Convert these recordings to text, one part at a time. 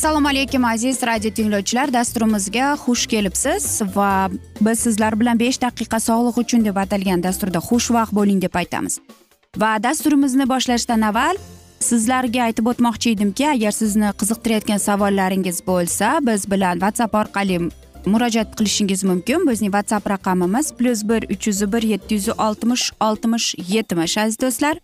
assalomu alaykum aziz radio tinglovchilar. Dasturimizga xush kelibsiz va biz sizlar bilan besh daqiqa sog'liq uchun deb atalgan dasturda xushvaqt bo'ling deb aytamiz. Va dasturimizni boshlashdan avval sizlarga aytib o'tmoqchi edimki agar sizni qiziqtirayotgan savollaringiz bo'lsa biz bilan whatsapp orqali murojaat qilishingiz mumkin. Bizning whatsapp raqamimiz plyus bir uch yuz bir yetti yuz oltmish oltmish yetmish aziz do'stlar.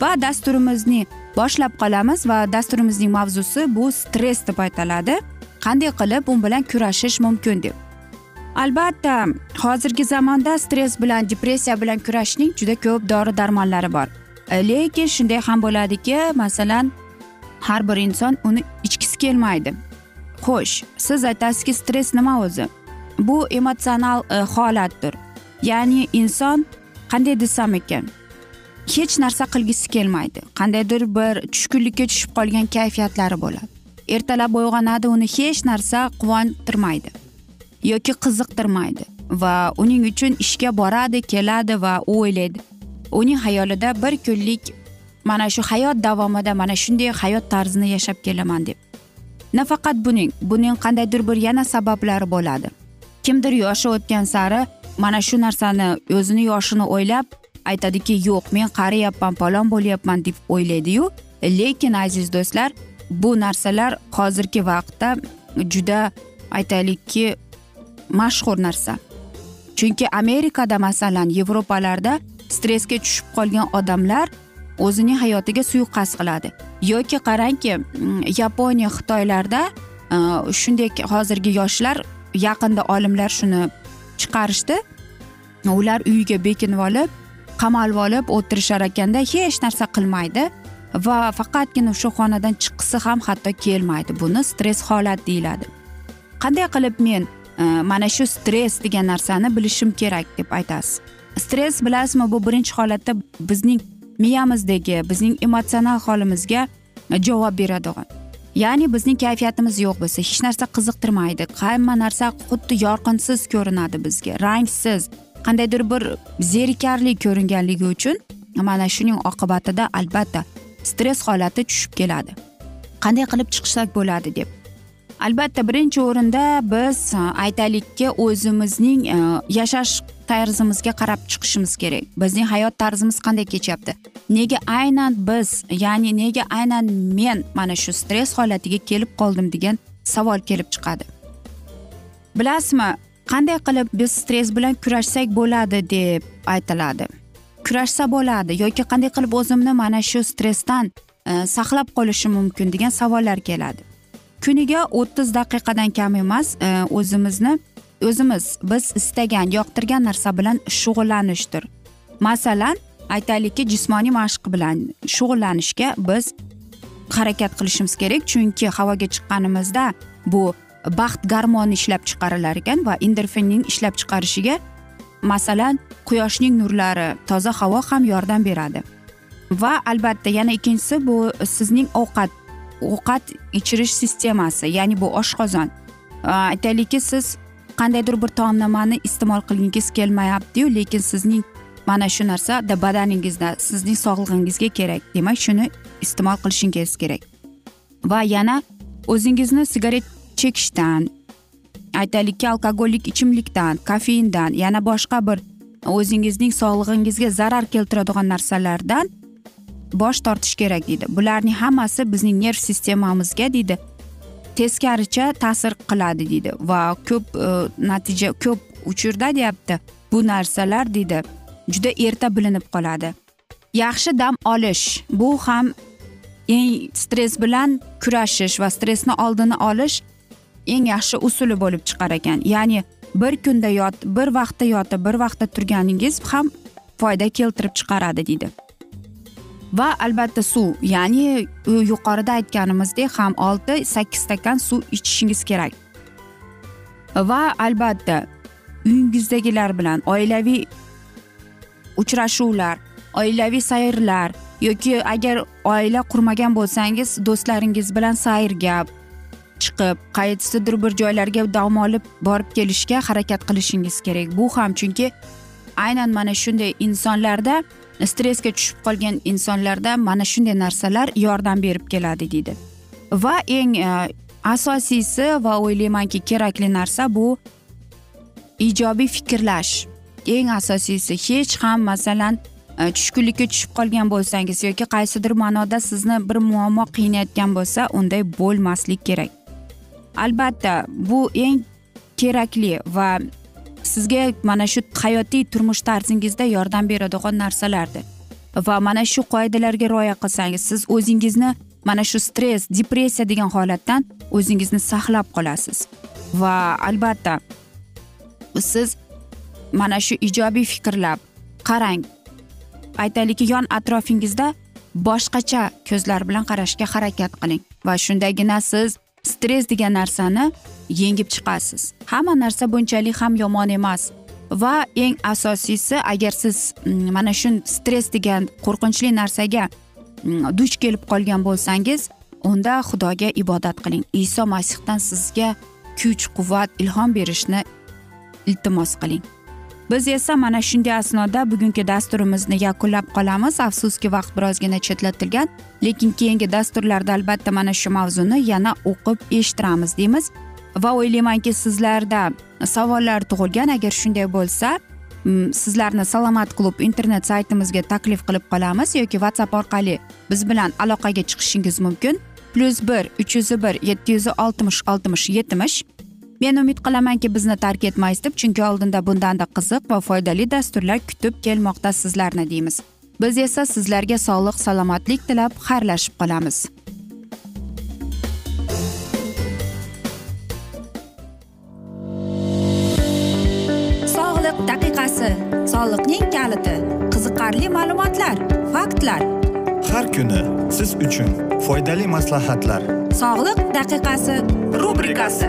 Va dasturimizni boshlab qolamiz va dasturimizning mavzusi bu stress deb aytiladi. Qanday qilib u bilan kurashish mumkin deb. Albatta hozirgi zamonda stress bilan depressiya bilan kurashishning juda ko'p dori darmonlari bor. E, lekin shunday ham bo'ladiki masalan har bir inson uni ichgisi kelmaydi. Xo'sh siz aytasizki stress nima o'zi? Bu emotsional e, holatdir. Ya'ni inson qanday desam ekan? Hech narsa qilgisi kelmaydi. Qandaydir bir tushkunlikka tushib qolgan kayfiyatlari bo'ladi. Ertalab uyg'onadi uni hech narsa quvontirmaydi yoki qiziqtirmaydi va uning uchun ishga boradi keladi va o'ylaydi. Uning xayolida bir kunlik mana shu hayot davomida mana shunday hayot tarzini yashab kelaman deb. Nafaqat buning buning qandaydir bir yana sabablari bo'ladi. Kimdir yoshi o'tgan sari mana shu narsani o'zini yoshini o'ylab aytadiki yo'q men qariyapman palon bo'lyapman deb o'ylaydiyu. Lekin aziz do'stlar bu narsalar hozirgi vaqtda juda aytaylikki mashhur narsa. Chunki amerikada masalan yevropalarda stressga tushib qolgan odamlar o'zining hayotiga suiqasd qiladi. Yoki qarangki mm, yaponiya xitoylarda e, shunday hozirgi yoshlar yaqinda olimlar shuni chiqarishdi. Ular uyiga bekinib olib qamalib olib o'tirishar ekanda hech narsa qilmaydi va faqatgina o'sha xonadan chiqqisi ham hatto kelmaydi. Buni stress holat deyiladi. Qanday qilib men e, mana shu stress degan narsani bilishim kerak deb aytasiz? Stress bilasizmi? Bu birinchi holatda bizning miyamizdagi bizning emotsional holimizga javob beradigan ya'ni bizning kayfiyatimiz yo'q bo'lsa hech narsa qiziqtirmaydi. Hamma narsa xuddi yorqinsiz ko'rinadi bizga rangsiz. Qandaydir bir zerikarli ko'ringanligi uchun mana shuning oqibatida albatta stress holati tushib keladi. Qanday qilib chiqishsak bo'ladi deb. Albatta birinchi o'rinda biz e, aytaylikki o'zimizning e, yashash tarzimizga qarab chiqishimiz kerak. Bizning hayot tarzimiz qanday kechyapti? Nega aynan biz ya'ni nega aynan men mana shu stress holatiga kelib qoldim degan savol kelib chiqadi. Bilasizmi qanday qilib biz stress bilan kurashsak bo'ladi deb aytiladi. Kurashsa bo'ladi yoki qanday qilib o'zimni mana shu stressdan e, saqlab qolishim mumkin degan savollar keladi. Kuniga o'ttiz daqiqadan kam emas e, o'zimizni o'zimiz biz istagan yoqtirgan narsa bilan shug'ullanishdir. Masalan aytaylikki jismoniy mashq bilan shug'ullanishga biz harakat qilishimiz kerak chunki havoga chiqqanimizda bu baxt garmoni ishlab chiqarilar ekan va endorfinning ishlab chiqarishiga masalan quyoshning nurlari toza havo ham yordam beradi. Va albatta yana ikkinchisi bu sizning ovqat ovqat ichirish sistemasi ya'ni bu oshqozon. Aytaylikki siz qandaydir bir taomnomani iste'mol qilgingiz kelmayaptiyu lekin sizning mana shu narsa badaningizda sizning sog'lig'ingizga kerak. Demak shuni iste'mol qilishingiz kerak. Va yana o'zingizni sigaret chekishdan aytaylikki alkogollik ichimlikdan kofeindan yana boshqa bir o'zingizning sog'lig'ingizga zarar keltiradigan narsalardan bosh tortish kerak deydi. Bularning hammasi bizning nerv sistemamizga deydi teskaricha ta'sir qiladi deydi va ko'p e, natija ko'p uchurda deyapti bu narsalar deydi. Juda erta bilinib qoladi. Yaxshi dam olish bu ham eng stress bilan kurashish va stressni oldini olish eng yaxshi usuli bo'lib chiqar ekan. Ya'ni bir kunda yot bir vaqtda yotib bir vaqtda turganingiz ham foyda keltirib chiqaradi deydi. Va albatta suv ya'ni yuqorida aytganimizdek ham olti sakkiz stakan suv ichishingiz kerak. Va albatta uyingizdagilar bilan oilaviy uchrashuvlar oilaviy sayrlar yoki agar oila qurmagan bo'lsangiz do'stlaringiz bilan sayrga chiqib qaysidir bir joylarga dam olib borib kelishga harakat qilishingiz kerak. Bu ham chunki aynan mana shunday insonlarda stressga tushib qolgan insonlarda mana shunday narsalar yordam berib keladi deydi. Va eng e, asosiysi va o'ylaymanki kerakli narsa bu ijobiy fikrlash. Eng asosiysi hech ham masalan e, tushkunlikka tushib qolgan bo'lsangiz yoki qaysidir ma'noda sizni bir muammo qiynayotgan bo'lsa unday bo'lmaslik kerak. Albatta bu eng kerakli va sizga mana shu hayotiy turmush tarzingizda yordam beradigan narsalardir. Va mana shu qoidalarga rioya qilsangiz siz o'zingizni mana shu stress depressiya degan holatdan o'zingizni saqlab qolasiz. Va albatta siz mana shu ijobiy fikrlab qarang. Aytaylikki yon atrofingizda boshqacha ko'zlar bilan qarashga harakat qiling va shundagina siz stress degan narsani yengib chiqasiz. Hamma narsa bunchalik ham yomon emas. Va eng asosiysi agar siz mm, mana shu stress degan qo'rqinchli narsaga mm, duch kelib qolgan bo'lsangiz unda xudoga ibodat qiling. Iso masihdan sizga kuch quvvat ilhom berishni iltimos qiling. Biz esa mana shunday asnoda bugungi dasturimizni yakunlab qolamiz. Afsuski vaqt birozgina chetlatilgan lekin keyingi dasturlarda albatta mana shu mavzuni yana o'qib eshittiramiz deymiz. Va o'ylaymanki sizlarda savollar tug'ilgan. Agar shunday bo'lsa sizlarni salomat klub internet saytimizga taklif qilib qolamiz yoki whatsapp orqali biz bilan aloqaga chiqishingiz mumkin. Plyus bir uch yuz bir yetti yuz oltmish oltmish yetmish men umid qilamanki bizni tark etmaysiz deb chunki oldinda bundanda qiziq va foydali dasturlar kutib kelmoqda sizlarni deymiz. Biz esa sizlarga sog'lik salomatlik tilab xayrlashib qolamiz. Sog'liq daqiqasi soliqning kaliti qiziqarli ma'lumotlar faktlar. Har kuni siz uchun foydali maslahatlar. Sog'liq daqiqasi rubrikasi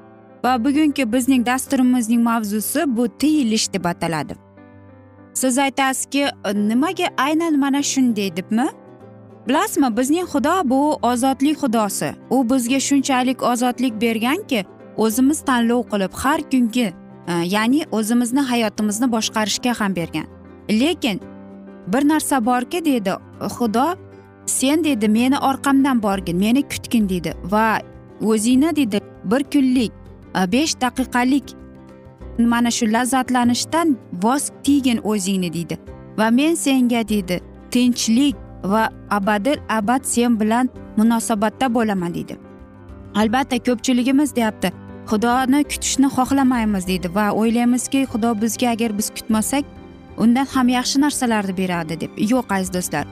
Va bugungi bizning dasturimizning mavzusi bu tiyilish deb ataladi. Siz aytasizki nimaga aynan mana shunday debmi? Bilasizmi bizning xudo bu ozodlik xudosi. U bizga shunchalik ozodlik berganki o'zimiz tanlov qilib har kungi e, ya'ni o'zimizni hayotimizni boshqarishga ham bergan. Lekin bir narsa borki deydi xudo sen deydi meni orqamdan borgin meni kutgin deydi va o'zingni deydi bir kunlik Э, besh daqiqalik. Mana shu lazzatlanishdan voz tiygin o'zingni deydi. Va men senga deydi tinchlik va abadil abad sen bilan munosabatda bo'laman deydi. Albatta ko'pchiligimiz deyapti xudoni kutishni xohlamaymiz deydi va o'ylaymizki xudo bizga agar biz kutmasak undan ham yaxshi narsalarni beradi deb. Yo'q aziz do'stlar.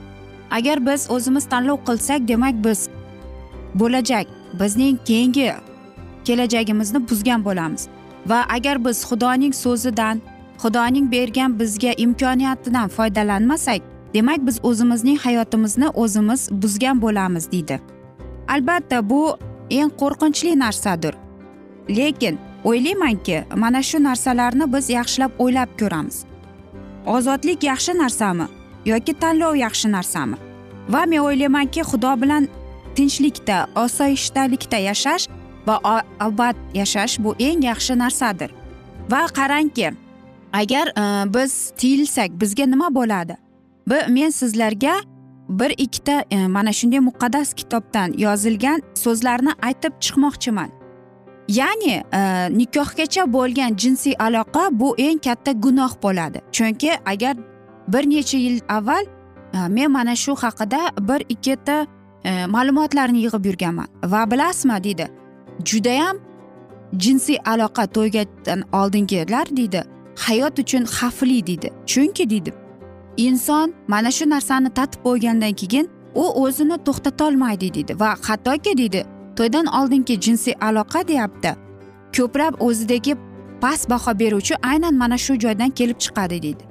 Agar biz o'zimiz tanlov qilsak demak biz bo'lajak bizning keyingi kelajagimizni buzgan bo'lamiz. Va agar biz xudoning so'zidan xudoning bergan bizga imkoniyatidan foydalanmasak demak biz o'zimizning hayotimizni o'zimiz buzgan bo'lamiz deydi. Albatta bu eng qo'rqinchli narsadir. Lekin o'ylaymanki mana shu narsalarni biz yaxshilab o'ylab ko'ramiz. Ozodlik yaxshi narsami yoki tanlov yaxshi narsami? Va men o'ylaymanki xudo bilan tinchlikda osoyishtalikda yashash va abad yashash bu eng yaxshi narsadir. Va qarangki agar e, biz tiyilsak bizga nima bo'ladi? Bi men sizlarga bir ikkita e, mana shunday muqaddas kitobdan yozilgan so'zlarni aytib chiqmoqchiman. Ya'ni e, nikohgacha bo'lgan jinsiy aloqa bu eng katta gunoh bo'ladi. Chunki agar bir necha yil avval e, men mana shu haqida bir ikkita e, ma'lumotlarni yig'ib yurganman. Va bilasizmi deydi. Judayam jinsiy aloqa to'ygadan oldingilar deydi hayot uchun xavfli deydi. Chunki deydi inson mana shu narsani tatib bo'lgandan keyin u o'zini to'xtatolmaydi deydi. Va hattoki deydi to'ydan oldingi jinsiy aloqa deyapti. Ko'plab o'zidagi past baho beruvchi aynan mana shu joydan kelib chiqadi deydi.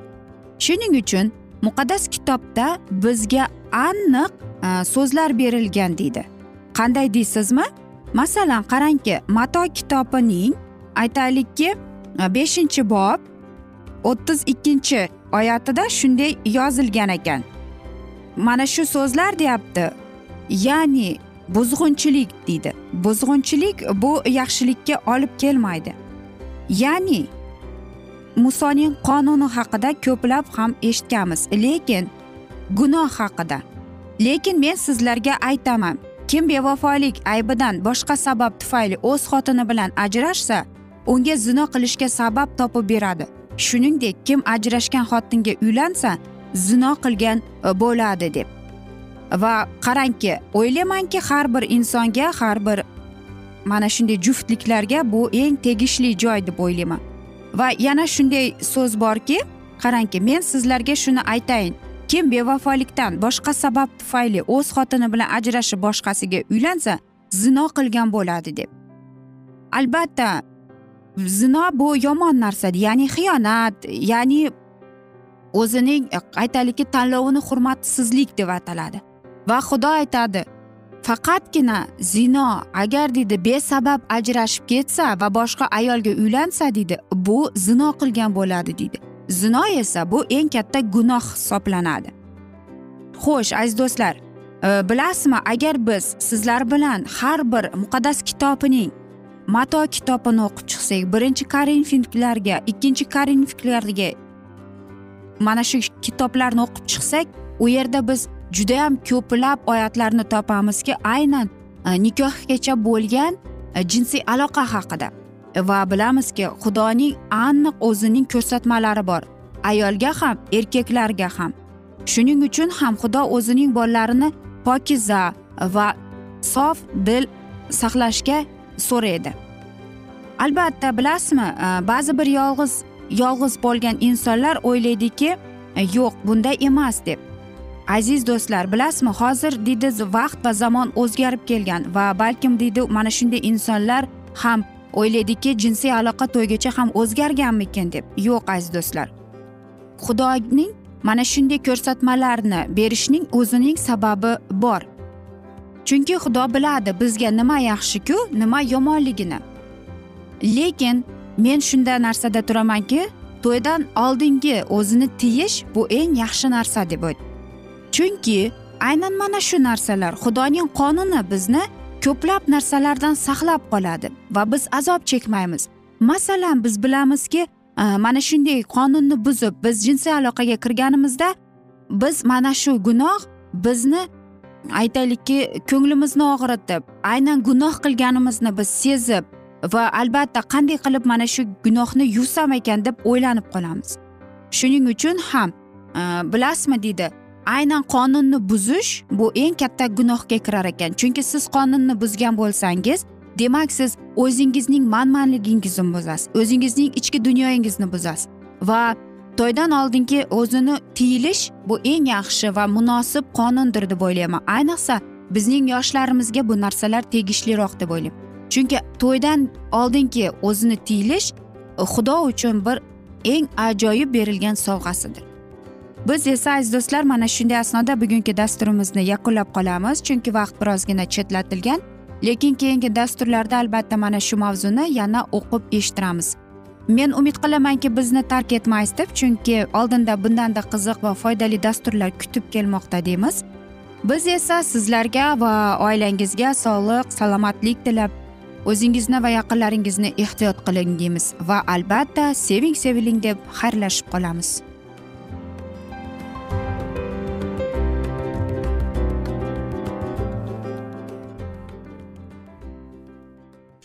Shuning uchun muqaddas kitobda bizga aniq e, so'zlar berilgan deydi. Qanday deysizmi? Masalan qarangki mato kitobining aytaylikki e, beshinchi bob o'ttiz ikkinchi oyatida shunday yozilgan ekan. Mana shu so'zlar deyapti. Ya'ni buzg'unchilik deydi. Buzg'unchilik bu yaxshilikka olib kelmaydi. Ya'ni musoning qonuni haqida ko'plab ham eshitganmiz lekin gunoh haqida. Lekin men sizlarga aytaman kim bevafolik aybidan boshqa sabab tufayli o'z xotini bilan ajrashsa unga zino qilishga sabab topib beradi. Shuningdek kim ajrashgan xotinga uylansa zino qilgan e, bo'ladi deb. Va qarangki o'ylaymanki har bir insonga har bir mana shunday juftliklarga bu eng tegishli joy deb o'ylayman. Va yana shunday so'z borki qarangki men sizlarga shuni aytayin. Kim bevafolikdan boshqa sabab tufayli o'z xotini bilan ajrashib boshqasiga uylansa zino qilgan bo'ladi deb. Albatta zino bu yomon narsa ya'ni xiyonat ya'ni o'zining e, aytaylikki tanlovini hurmatsizlik deb ataladi. Va xudo aytadi faqatgina zino agar deydi besabab ajrashib ketsa va boshqa ayolga uylansa deydi bu zino qilgan bo'ladi deydi zino esa bu eng katta gunoh hisoblanadi. Xo'sh aziz do'stlar e, bilasizmi agar biz sizlar bilan har bir muqaddas kitobining mato kitobini o'qib chiqsak birinchi korinfiklarga ikkinchi korinfiklarga mana shu kitoblarni o'qib chiqsak u yerda biz judayam ko'plab oyatlarni topamizki aynan e, nikohgacha bo'lgan e, jinsiy aloqa haqida. Va bilamizki xudoning aniq o'zining ko'rsatmalari bor. Ayolga ham erkaklarga ham. Shuning uchun ham xudo o'zining bolalarini pokiza va sof dil saqlashga so'raydi. Albatta bilasizmi e, ba'zi bir yolg'iz yolg'iz bo'lgan insonlar o'ylaydiki e, yo'q bunday emas deb. Aziz do'stlar bilasizmi hozir deydi vaqt va zamon o'zgarib kelgan va balkim deydi mana shunday insonlar ham o'ylaydiki jinsiy aloqa to'ygacha ham o'zgarganmikin deb. Yo'q aziz do'stlar. Xudoning mana shunday ko'rsatmalarni berishning o'zining sababi bor. Chunki xudo biladi bizga nima yaxshiku nima yomonligini. Lekin men shunday narsada turamanki to'ydan oldingi o'zini tiyish bu eng yaxshi narsa deb chunki aynan mana shu narsalar xudoning qonuni bizni ko'plab narsalardan saqlab qoladi va biz azob chekmaymiz. Masalan biz bilamizki e, mana shunday qonunni buzib biz jinsiy aloqaga kirganimizda biz mana shu gunoh bizni aytaylikki ko'nglimizni og'ritib aynan gunoh qilganimizni biz sezib va albatta qanday qilib mana shu gunohni yuvsam ekan deb o'ylanib qolamiz. Shuning uchun ham e, bilasizmi deydi aynan qonunni buzish bu eng katta gunohga kirar ekan. Chunki siz qonunni buzgan bo'lsangiz demak siz o'zingizning manmanligingizni buzasiz o'zingizning ichki dunyoyingizni buzasiz. Va to'ydan oldingi o'zini tiyilish bu eng yaxshi va munosib qonundir deb o'ylayman. Ayniqsa bizning yoshlarimizga bu narsalar tegishliroq deb o'ylayman. Chunki to'ydan oldingi o'zini tiyilish xudo uchun bir eng ajoyib berilgan sovg'asidir. Biz esa aziz do'stlar mana shunday asnoda bugungi dasturimizni yakunlab qolamiz. Chunki vaqt birozgina chetlatilgan lekin keyingi dasturlarda albatta mana shu mavzuni yana o'qib eshittiramiz. Men umid qilamanki bizni tark etmaysiz deb chunki oldinda bundanda qiziq va foydali dasturlar kutib kelmoqda deymiz. Biz esa sizlarga va oilangizga sog'lik salomatlik tilab o'zingizni va yaqinlaringizni ehtiyot qiling deymiz va albatta seving seviling deb xayrlashib qolamiz.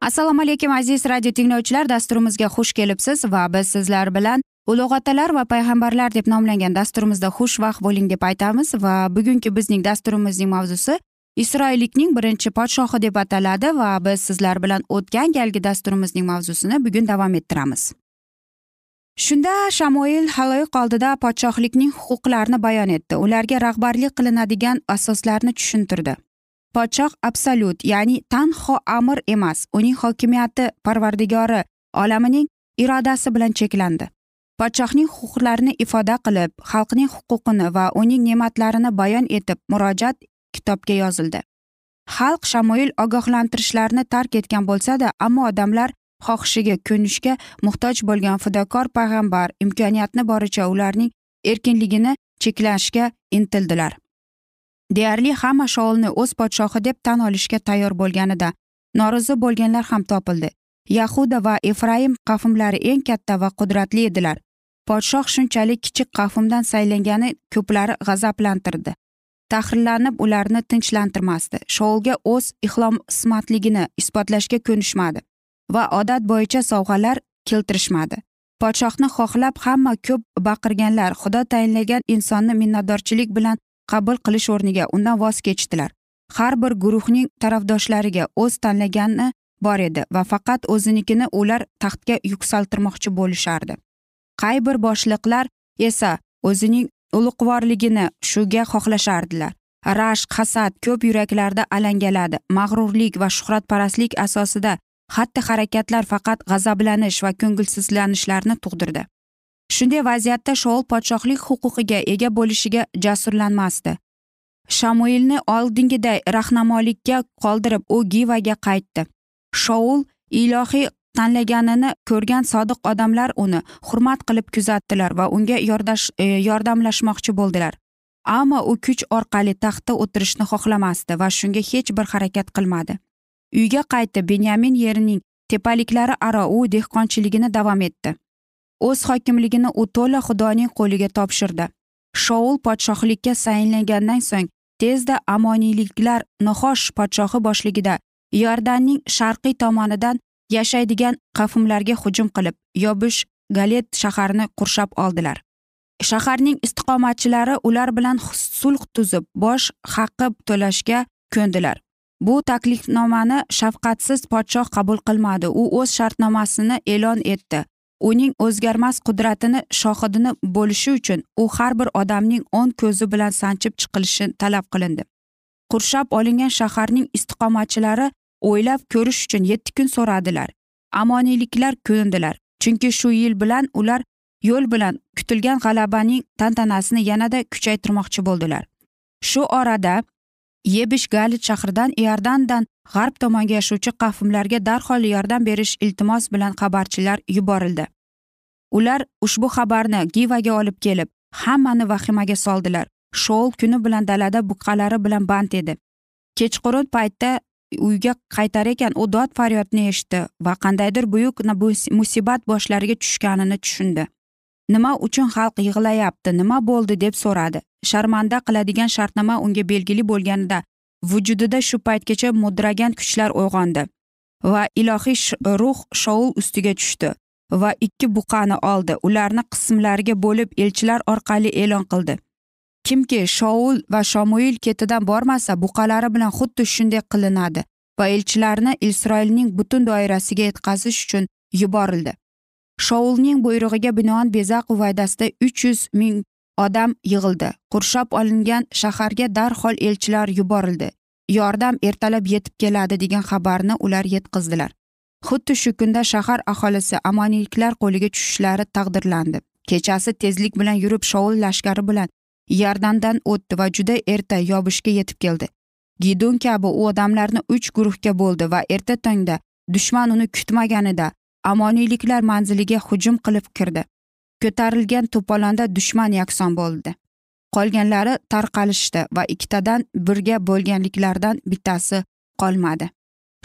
Assalomu alaykum aziz radio tinglovchilar. Dasturimizga xush kelibsiz va biz sizlar bilan ulug' otalar va payg'ambarlar deb nomlangan dasturimizda xushvaqt bo'ling deb aytamiz. Va bugungi bizning dasturimizning mavzusi isroillikning birinchi podshohi deb ataladi va biz sizlar bilan o'tgan galgi dasturimizning mavzusini bugun davom ettiramiz. Shunda shamoil haloyiq oldida podshohlikning huquqlarini bayon etdi. Ularga rahbarlik qilinadigan asoslarni tushuntirdi. Podshoh absolyut ya'ni tanho amir emas uning hokimiyati parvardigori olamining irodasi bilan cheklandi. Podshohning huquqlarini ifoda qilib xalqning huquqini va uning ne'matlarini bayon etib murojaat kitobga yozildi. Xalq shamoil ogohlantirishlarni tark etgan bo'lsada ammo odamlar xohishiga ko'nishga muhtoj bo'lgan fidokor payg'ambar imkoniyatni boricha ularning erkinligini cheklashga intildilar. Deyarli hamma shoulni o'z podshohi deb tan olishga tayyor bo'lganida norozi bo'lganlar ham topildi. Yahuda va efraim qavmlari eng katta va qudratli edilar. Podshoh shunchalik kichik qavmdan saylangani ko'plari g'azablantirdi. Tahrirlanib ularni tinchlantirmasdi. Shoulga o'z ixlosmandligini isbotlashga ko'nishmadi va odat bo'yicha sovg'alar keltirishmadi. Podshohni xohlab hamma ko'p baqirganlar xudo tayinlagan insonni minnatdorchilik bilan qabul qilish o'rniga undan voz kechdilar. Har bir guruhning tarafdoshlariga o'z tanlagani bor edi va faqat o'zinikini ular taxtga yuksaltirmoqchi bo'lishardi. Qay bir boshliqlar esa o'zining ulug'vorligini shuga xohlashardilar. Rashq hasad ko'p yuraklarda alangaladi mag'rurlik va shuhratparastlik asosida xatti harakatlar faqat g'azablanish va ko'ngilsizlanishlarni tug'dirdi. Shunday vaziyatda shoul podshohlik huquqiga ega bo'lishiga jasurlanmasdi. Shamuilni oldingiday rahnamolikka qoldirib u givaga qaytdi. Shoul ilohiy tanlaganini ko'rgan sodiq odamlar uni hurmat qilib kuzatdilar va unga yordash e, yordamlashmoqchi bo'ldilar. Ammo u kuch orqali taxtda o'tirishni xohlamasdi va shunga hech bir harakat qilmadi. Uyga qaytib benyamin yerining tepaliklari aro u dehqonchiligini davom etdi. O'z hokimligini u to'la xudoning qo'liga topshirdi. Shoul podshohlikka sayinlangandan so'ng tezda amoniyliklar nahosh podshohi boshligida yordanning sharqiy tomonidan yashaydigan qavmlarga hujum qilib yobish galet shaharini qurshab oldilar. Shaharning istiqomatchilari ular bilan sulh tuzib bosh haqi to'lashga ko'ndilar. Bu taklifnomani shafqatsiz podshoh qabul qilmadi. U o'z shartnomasini e'lon etdi. Uning o'zgarmas qudratini shohidini bo'lishi uchun u har bir odamning o'ng ko'zi bilan sanchib chiqilishi talab qilindi. Qurshab olingan shaharning istiqomatchilari o'ylab ko'rish uchun yetti kun so'radilar. Amoniyliklar ko'ndilar chunki shu yil bilan ular yo'l bilan kutilgan g'alabaning tantanasini yanada kuchaytirmoqchi bo'ldilar. Shu orada yebish galit shahridan iordandan g'arb tomonga yashovchi qavmlarga darhol yordam berish iltimos bilan xabarchilar yuborildi. Ular ushbu xabarni givaga olib kelib hammani vahimaga soldilar. Shoul kuni bilan dalada buqalari bilan band edi. Kechqurun paytda uyga qaytar ekan u dod faryodni eshitdi va qandaydir buyuk musibat boshlariga tushganini tushundi. Nima uchun xalq yig'layapti nima bo'ldi deb so'radi. Sharmanda qiladigan shartnoma unga belgili bo'lganida vujudida shu paytgacha mudragan kuchlar uyg'ondi va ilohiy ruh shoul ustiga tushdi va ikki buqani oldi. Ularni qismlarga bo'lib elchilar orqali e'lon qildi. Kimki shoul va shomuil ketidan bormasa buqalari bilan xuddi shunday qilinadi va elchilarni isroilning butun doirasiga yetkazish uchun yuborildi. Shoulning buyrug'iga binoan bezaq uvaydasida uch yuz ming odam yig'ildi. Qurshab olingan shaharga darhol elchilar yuborildi. Yordam ertalab yetib keladi degan xabarni ular yetkazdilar. Xuddi shu kunda shahar aholisi amoniyliklar qo'liga tushishlari taqdirlandi. Kechasi tezlik bilan yurib shoul lashkari bilan yardandan o'tdi va juda erta yobishga yetib keldi. Gidun kabi u odamlarni uch guruhga bo'ldi va erta tongda dushman uni kutmaganida amoniyliklar manziliga hujum qilib kirdi. Ko'tarilgan to'polonda dushman yakson bo'ldi. Qolganlari tarqalishdi va ikkitadan birga bo'lganliklaridan bittasi qolmadi.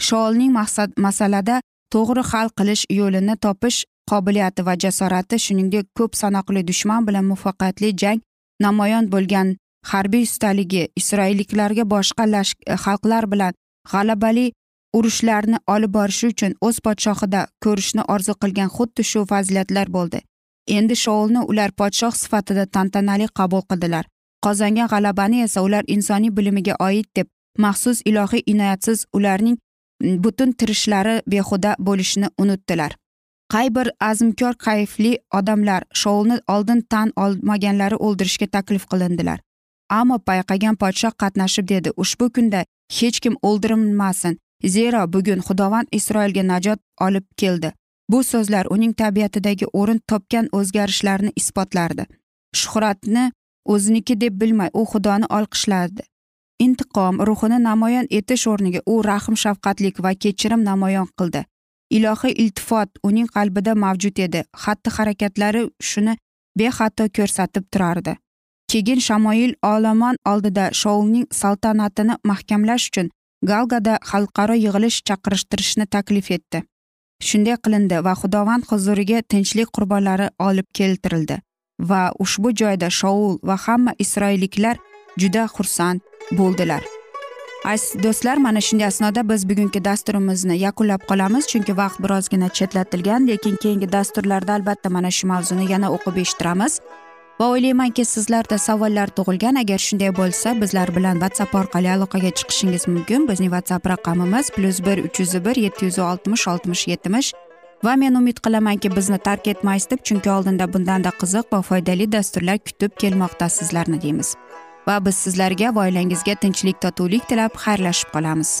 Shoolning maqsad masalada to'g'ri hal qilish yo'lini topish qobiliyati va jasorati shuningdek ko'p sanoqli dushman bilan muvaffaqiyatli jang namoyon bo'lgan harbiy ustaligi isroilliklarga boshqa xalqlar bilan g'alabali urushlarni olib borishi uchun o'z podshohida ko'rishni orzu qilgan xuddi shu fazilatlar bo'ldi. Endi shoulni ular podshoh sifatida tantanali qabul qildilar. Qozongan g'alabani esa ular insoniy bilimiga oid deb maxsus ilohiy inoyatsiz ularning butun tirishlari behuda bo'lishini unutdilar. Qay bir azmkor qayfli odamlar shoulni oldin tan olmaganlari o'ldirishga taklif qilindilar. Ammo payqagan podshoh qatnashib dedi ushbu kunda hech kim o'ldirilmasin. Zero bugun xudovand isroilga najot olib keldi. Bu so'zlar uning tabiatidagi o'rin topgan o'zgarishlarni isbotlardi. Shuhratni o'ziniki deb bilmay u xudoni olqishlardi. Intiqom ruhini namoyon etish o'rniga u rahm shafqatlik va kechirim namoyon qildi. Ilohiy iltifot uning qalbida mavjud edi. Xatti harakatlari shuni bexato ko'rsatib turardi. Keyin shamoil olomon oldida shoulning saltanatini mahkamlash uchun galgada xalqaro yig'ilish chaqirishtirishni taklif etdi. Shunday qilindi va xudovand huzuriga tinchlik qurbonlari olib keltirildi va ushbu joyda shoul va hamma isroilliklar juda xursand bo'ldilar. Aziz do'stlar mana shunday asnoda biz bugungi dasturimizni yakunlab qolamiz chunki vaqt birozgina chetlatilgan lekin keyingi dasturlarda albatta mana shu mavzuni yana o'qib eshittiramiz. Va o'ylaymanki sizlarda savollar tug'ilgan. Agar shunday bo'lsa bizlar bilan whatsapp orqali aloqaga chiqishingiz mumkin. Bizning whatsapp raqamimiz plyus bir uch yuz bir yetti yuz oltmish oltmish yetmish. Va men umid qilamanki bizni tark etmaysiz deb chunki oldinda bundanda qiziq va foydali dasturlar kutib kelmoqda sizlarni deymiz. Va biz sizlarga va oilangizga tinchlik totuvlik tilab xayrlashib qolamiz.